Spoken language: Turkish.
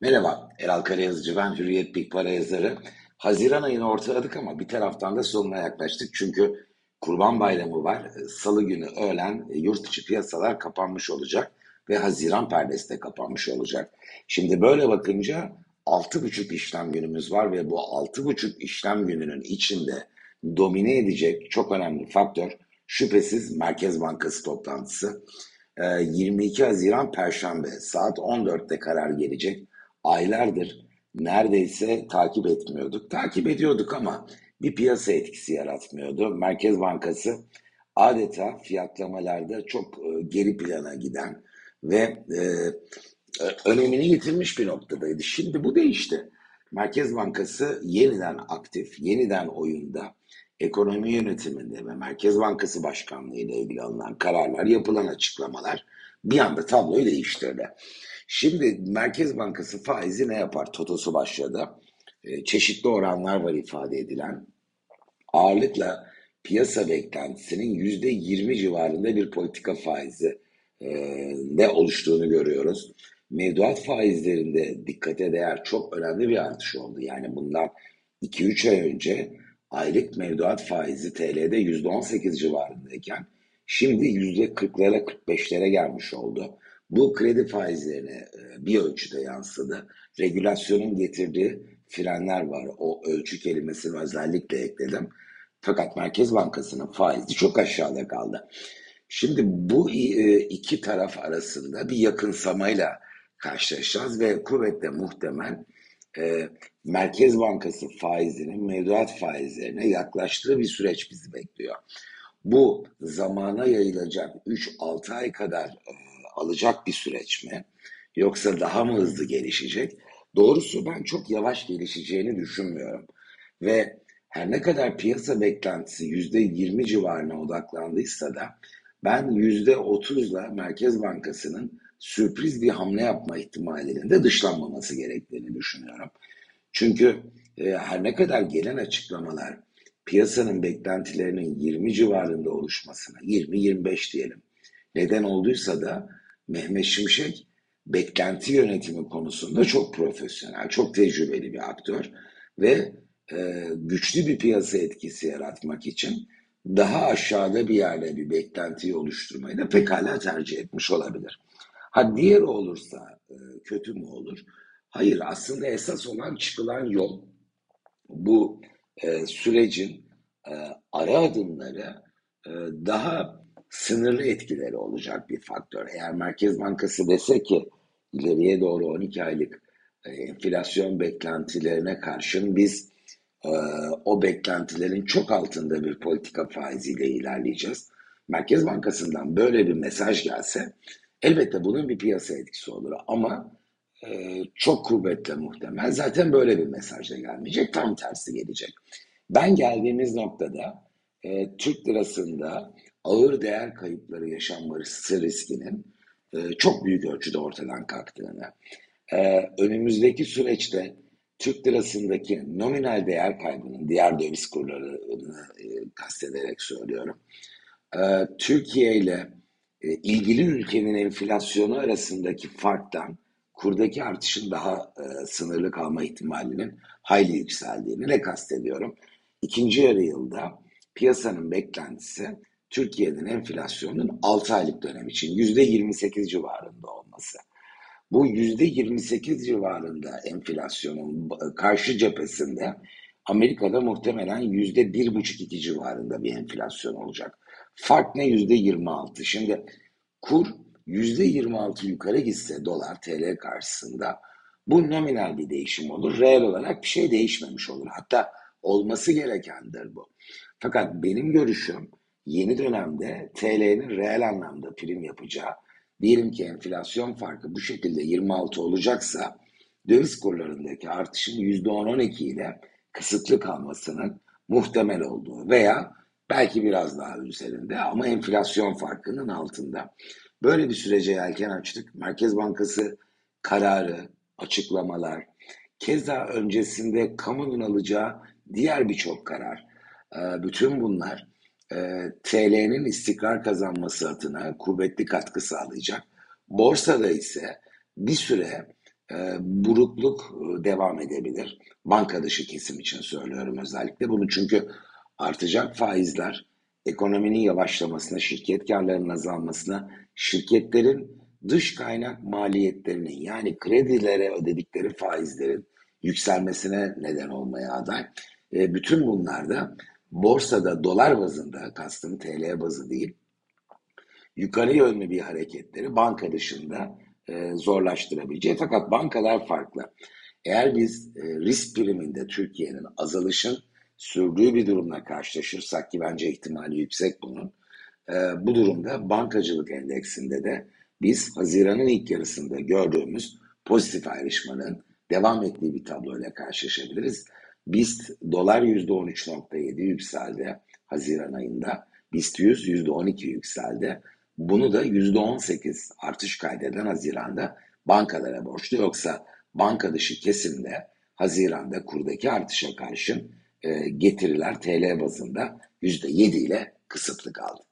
Merhaba, Eral Karayazıcı ben, Hürriyet Big Para yazarı. Haziran ayını ortaladık ama bir taraftan da sonuna yaklaştık. Çünkü Kurban Bayramı var. Salı günü öğlen e, yurt içi piyasalar kapanmış olacak ve Haziran perdesi de kapanmış olacak. Şimdi böyle bakınca 6,5 işlem günümüz var ve bu 6,5 işlem gününün içinde domine edecek çok önemli faktör şüphesiz Merkez Bankası toplantısı. 22 e, Haziran Perşembe saat 14'te karar gelecek aylardır neredeyse takip etmiyorduk. Takip ediyorduk ama bir piyasa etkisi yaratmıyordu. Merkez Bankası adeta fiyatlamalarda çok e, geri plana giden ve e, e, önemini yitirmiş bir noktadaydı. Şimdi bu değişti. Merkez Bankası yeniden aktif, yeniden oyunda ekonomi yönetiminde ve Merkez Bankası Başkanlığı ile ilgili alınan kararlar, yapılan açıklamalar bir anda tabloyu değiştirdi. Şimdi Merkez Bankası faizi ne yapar? Totosu başladı. E, çeşitli oranlar var ifade edilen. Ağırlıkla piyasa beklentisinin yüzde yirmi civarında bir politika faizi e, ne oluştuğunu görüyoruz. Mevduat faizlerinde dikkate değer çok önemli bir artış oldu. Yani bundan 2-3 ay önce aylık mevduat faizi TL'de %18 civarındayken şimdi %40'lara 45'lere gelmiş oldu. Bu kredi faizlerine e, bir ölçüde yansıdı. Regülasyonun getirdiği frenler var. O ölçü kelimesini özellikle ekledim. Fakat Merkez Bankası'nın faizi çok aşağıda kaldı. Şimdi bu e, iki taraf arasında bir yakınsamayla karşılaşacağız ve kuvvetle muhtemel e, Merkez Bankası faizinin mevduat faizlerine yaklaştığı bir süreç bizi bekliyor. Bu zamana yayılacak 3-6 ay kadar alacak bir süreç mi? Yoksa daha mı hızlı gelişecek? Doğrusu ben çok yavaş gelişeceğini düşünmüyorum. Ve her ne kadar piyasa beklentisi yüzde yirmi civarına odaklandıysa da ben yüzde otuzla Merkez Bankası'nın sürpriz bir hamle yapma ihtimalinin de dışlanmaması gerektiğini düşünüyorum. Çünkü e, her ne kadar gelen açıklamalar piyasanın beklentilerinin 20 civarında oluşmasına, 20-25 diyelim, neden olduysa da Mehmet Şimşek beklenti yönetimi konusunda çok profesyonel, çok tecrübeli bir aktör ve e, güçlü bir piyasa etkisi yaratmak için daha aşağıda bir yerde bir beklentiyi oluşturmayı da pekala tercih etmiş olabilir. Ha diğer olursa e, kötü mü olur? Hayır aslında esas olan çıkılan yol bu e, sürecin e, ara adımları e, daha sınırlı etkileri olacak bir faktör. Eğer Merkez Bankası dese ki ileriye doğru 12 aylık e, enflasyon beklentilerine karşın biz e, o beklentilerin çok altında bir politika faiziyle ilerleyeceğiz. Merkez Bankası'ndan böyle bir mesaj gelse elbette bunun bir piyasa etkisi olur ama e, çok kuvvetle muhtemel. Zaten böyle bir mesajla gelmeyecek, tam tersi gelecek. Ben geldiğimiz noktada e, Türk lirasında ağır değer kayıpları yaşanması riskinin e, çok büyük ölçüde ortadan kalktığını, e, önümüzdeki süreçte Türk lirasındaki nominal değer kaybının diğer döviz kurlarını e, kastederek söylüyorum. E, Türkiye ile e, ilgili ülkenin enflasyonu arasındaki farktan kurdaki artışın daha e, sınırlı kalma ihtimalinin hayli yükseldiğini ne kastediyorum? İkinci yarı yılda piyasanın beklentisi Türkiye'nin enflasyonun 6 aylık dönem için %28 civarında olması. Bu %28 civarında enflasyonun karşı cephesinde Amerika'da muhtemelen %1,5-2 civarında bir enflasyon olacak. Fark ne? %26. Şimdi kur %26 yukarı gitse dolar TL karşısında bu nominal bir değişim olur. Reel olarak bir şey değişmemiş olur. Hatta olması gerekendir bu. Fakat benim görüşüm yeni dönemde TL'nin reel anlamda prim yapacağı, diyelim ki enflasyon farkı bu şekilde 26 olacaksa döviz kurlarındaki artışın %10-12 ile kısıtlı kalmasının muhtemel olduğu veya belki biraz daha üzerinde ama enflasyon farkının altında. Böyle bir sürece yelken açtık. Merkez Bankası kararı, açıklamalar, keza öncesinde kamunun alacağı diğer birçok karar, bütün bunlar e, TL'nin istikrar kazanması adına kuvvetli katkı sağlayacak. Borsada ise bir süre burukluk devam edebilir. Banka dışı kesim için söylüyorum özellikle bunu çünkü artacak faizler ekonominin yavaşlamasına, şirket karlarının azalmasına, şirketlerin dış kaynak maliyetlerinin yani kredilere ödedikleri faizlerin yükselmesine neden olmaya aday. E, bütün bunlar da borsada dolar bazında, kastım TL bazı değil, yukarı yönlü bir hareketleri banka dışında e, zorlaştırabileceği. Fakat bankalar farklı. Eğer biz e, risk priminde Türkiye'nin azalışın sürdüğü bir durumla karşılaşırsak ki bence ihtimali yüksek bunun. E, bu durumda bankacılık endeksinde de biz Haziran'ın ilk yarısında gördüğümüz pozitif ayrışmanın devam ettiği bir tabloyla karşılaşabiliriz. BIST dolar %13.7 yükseldi Haziran ayında. BIST 100 %12 yükseldi. Bunu da %18 artış kaydeden Haziran'da bankalara borçlu. Yoksa banka dışı kesimde Haziran'da kurdaki artışa karşın e, getiriler TL bazında %7 ile kısıtlı kaldı.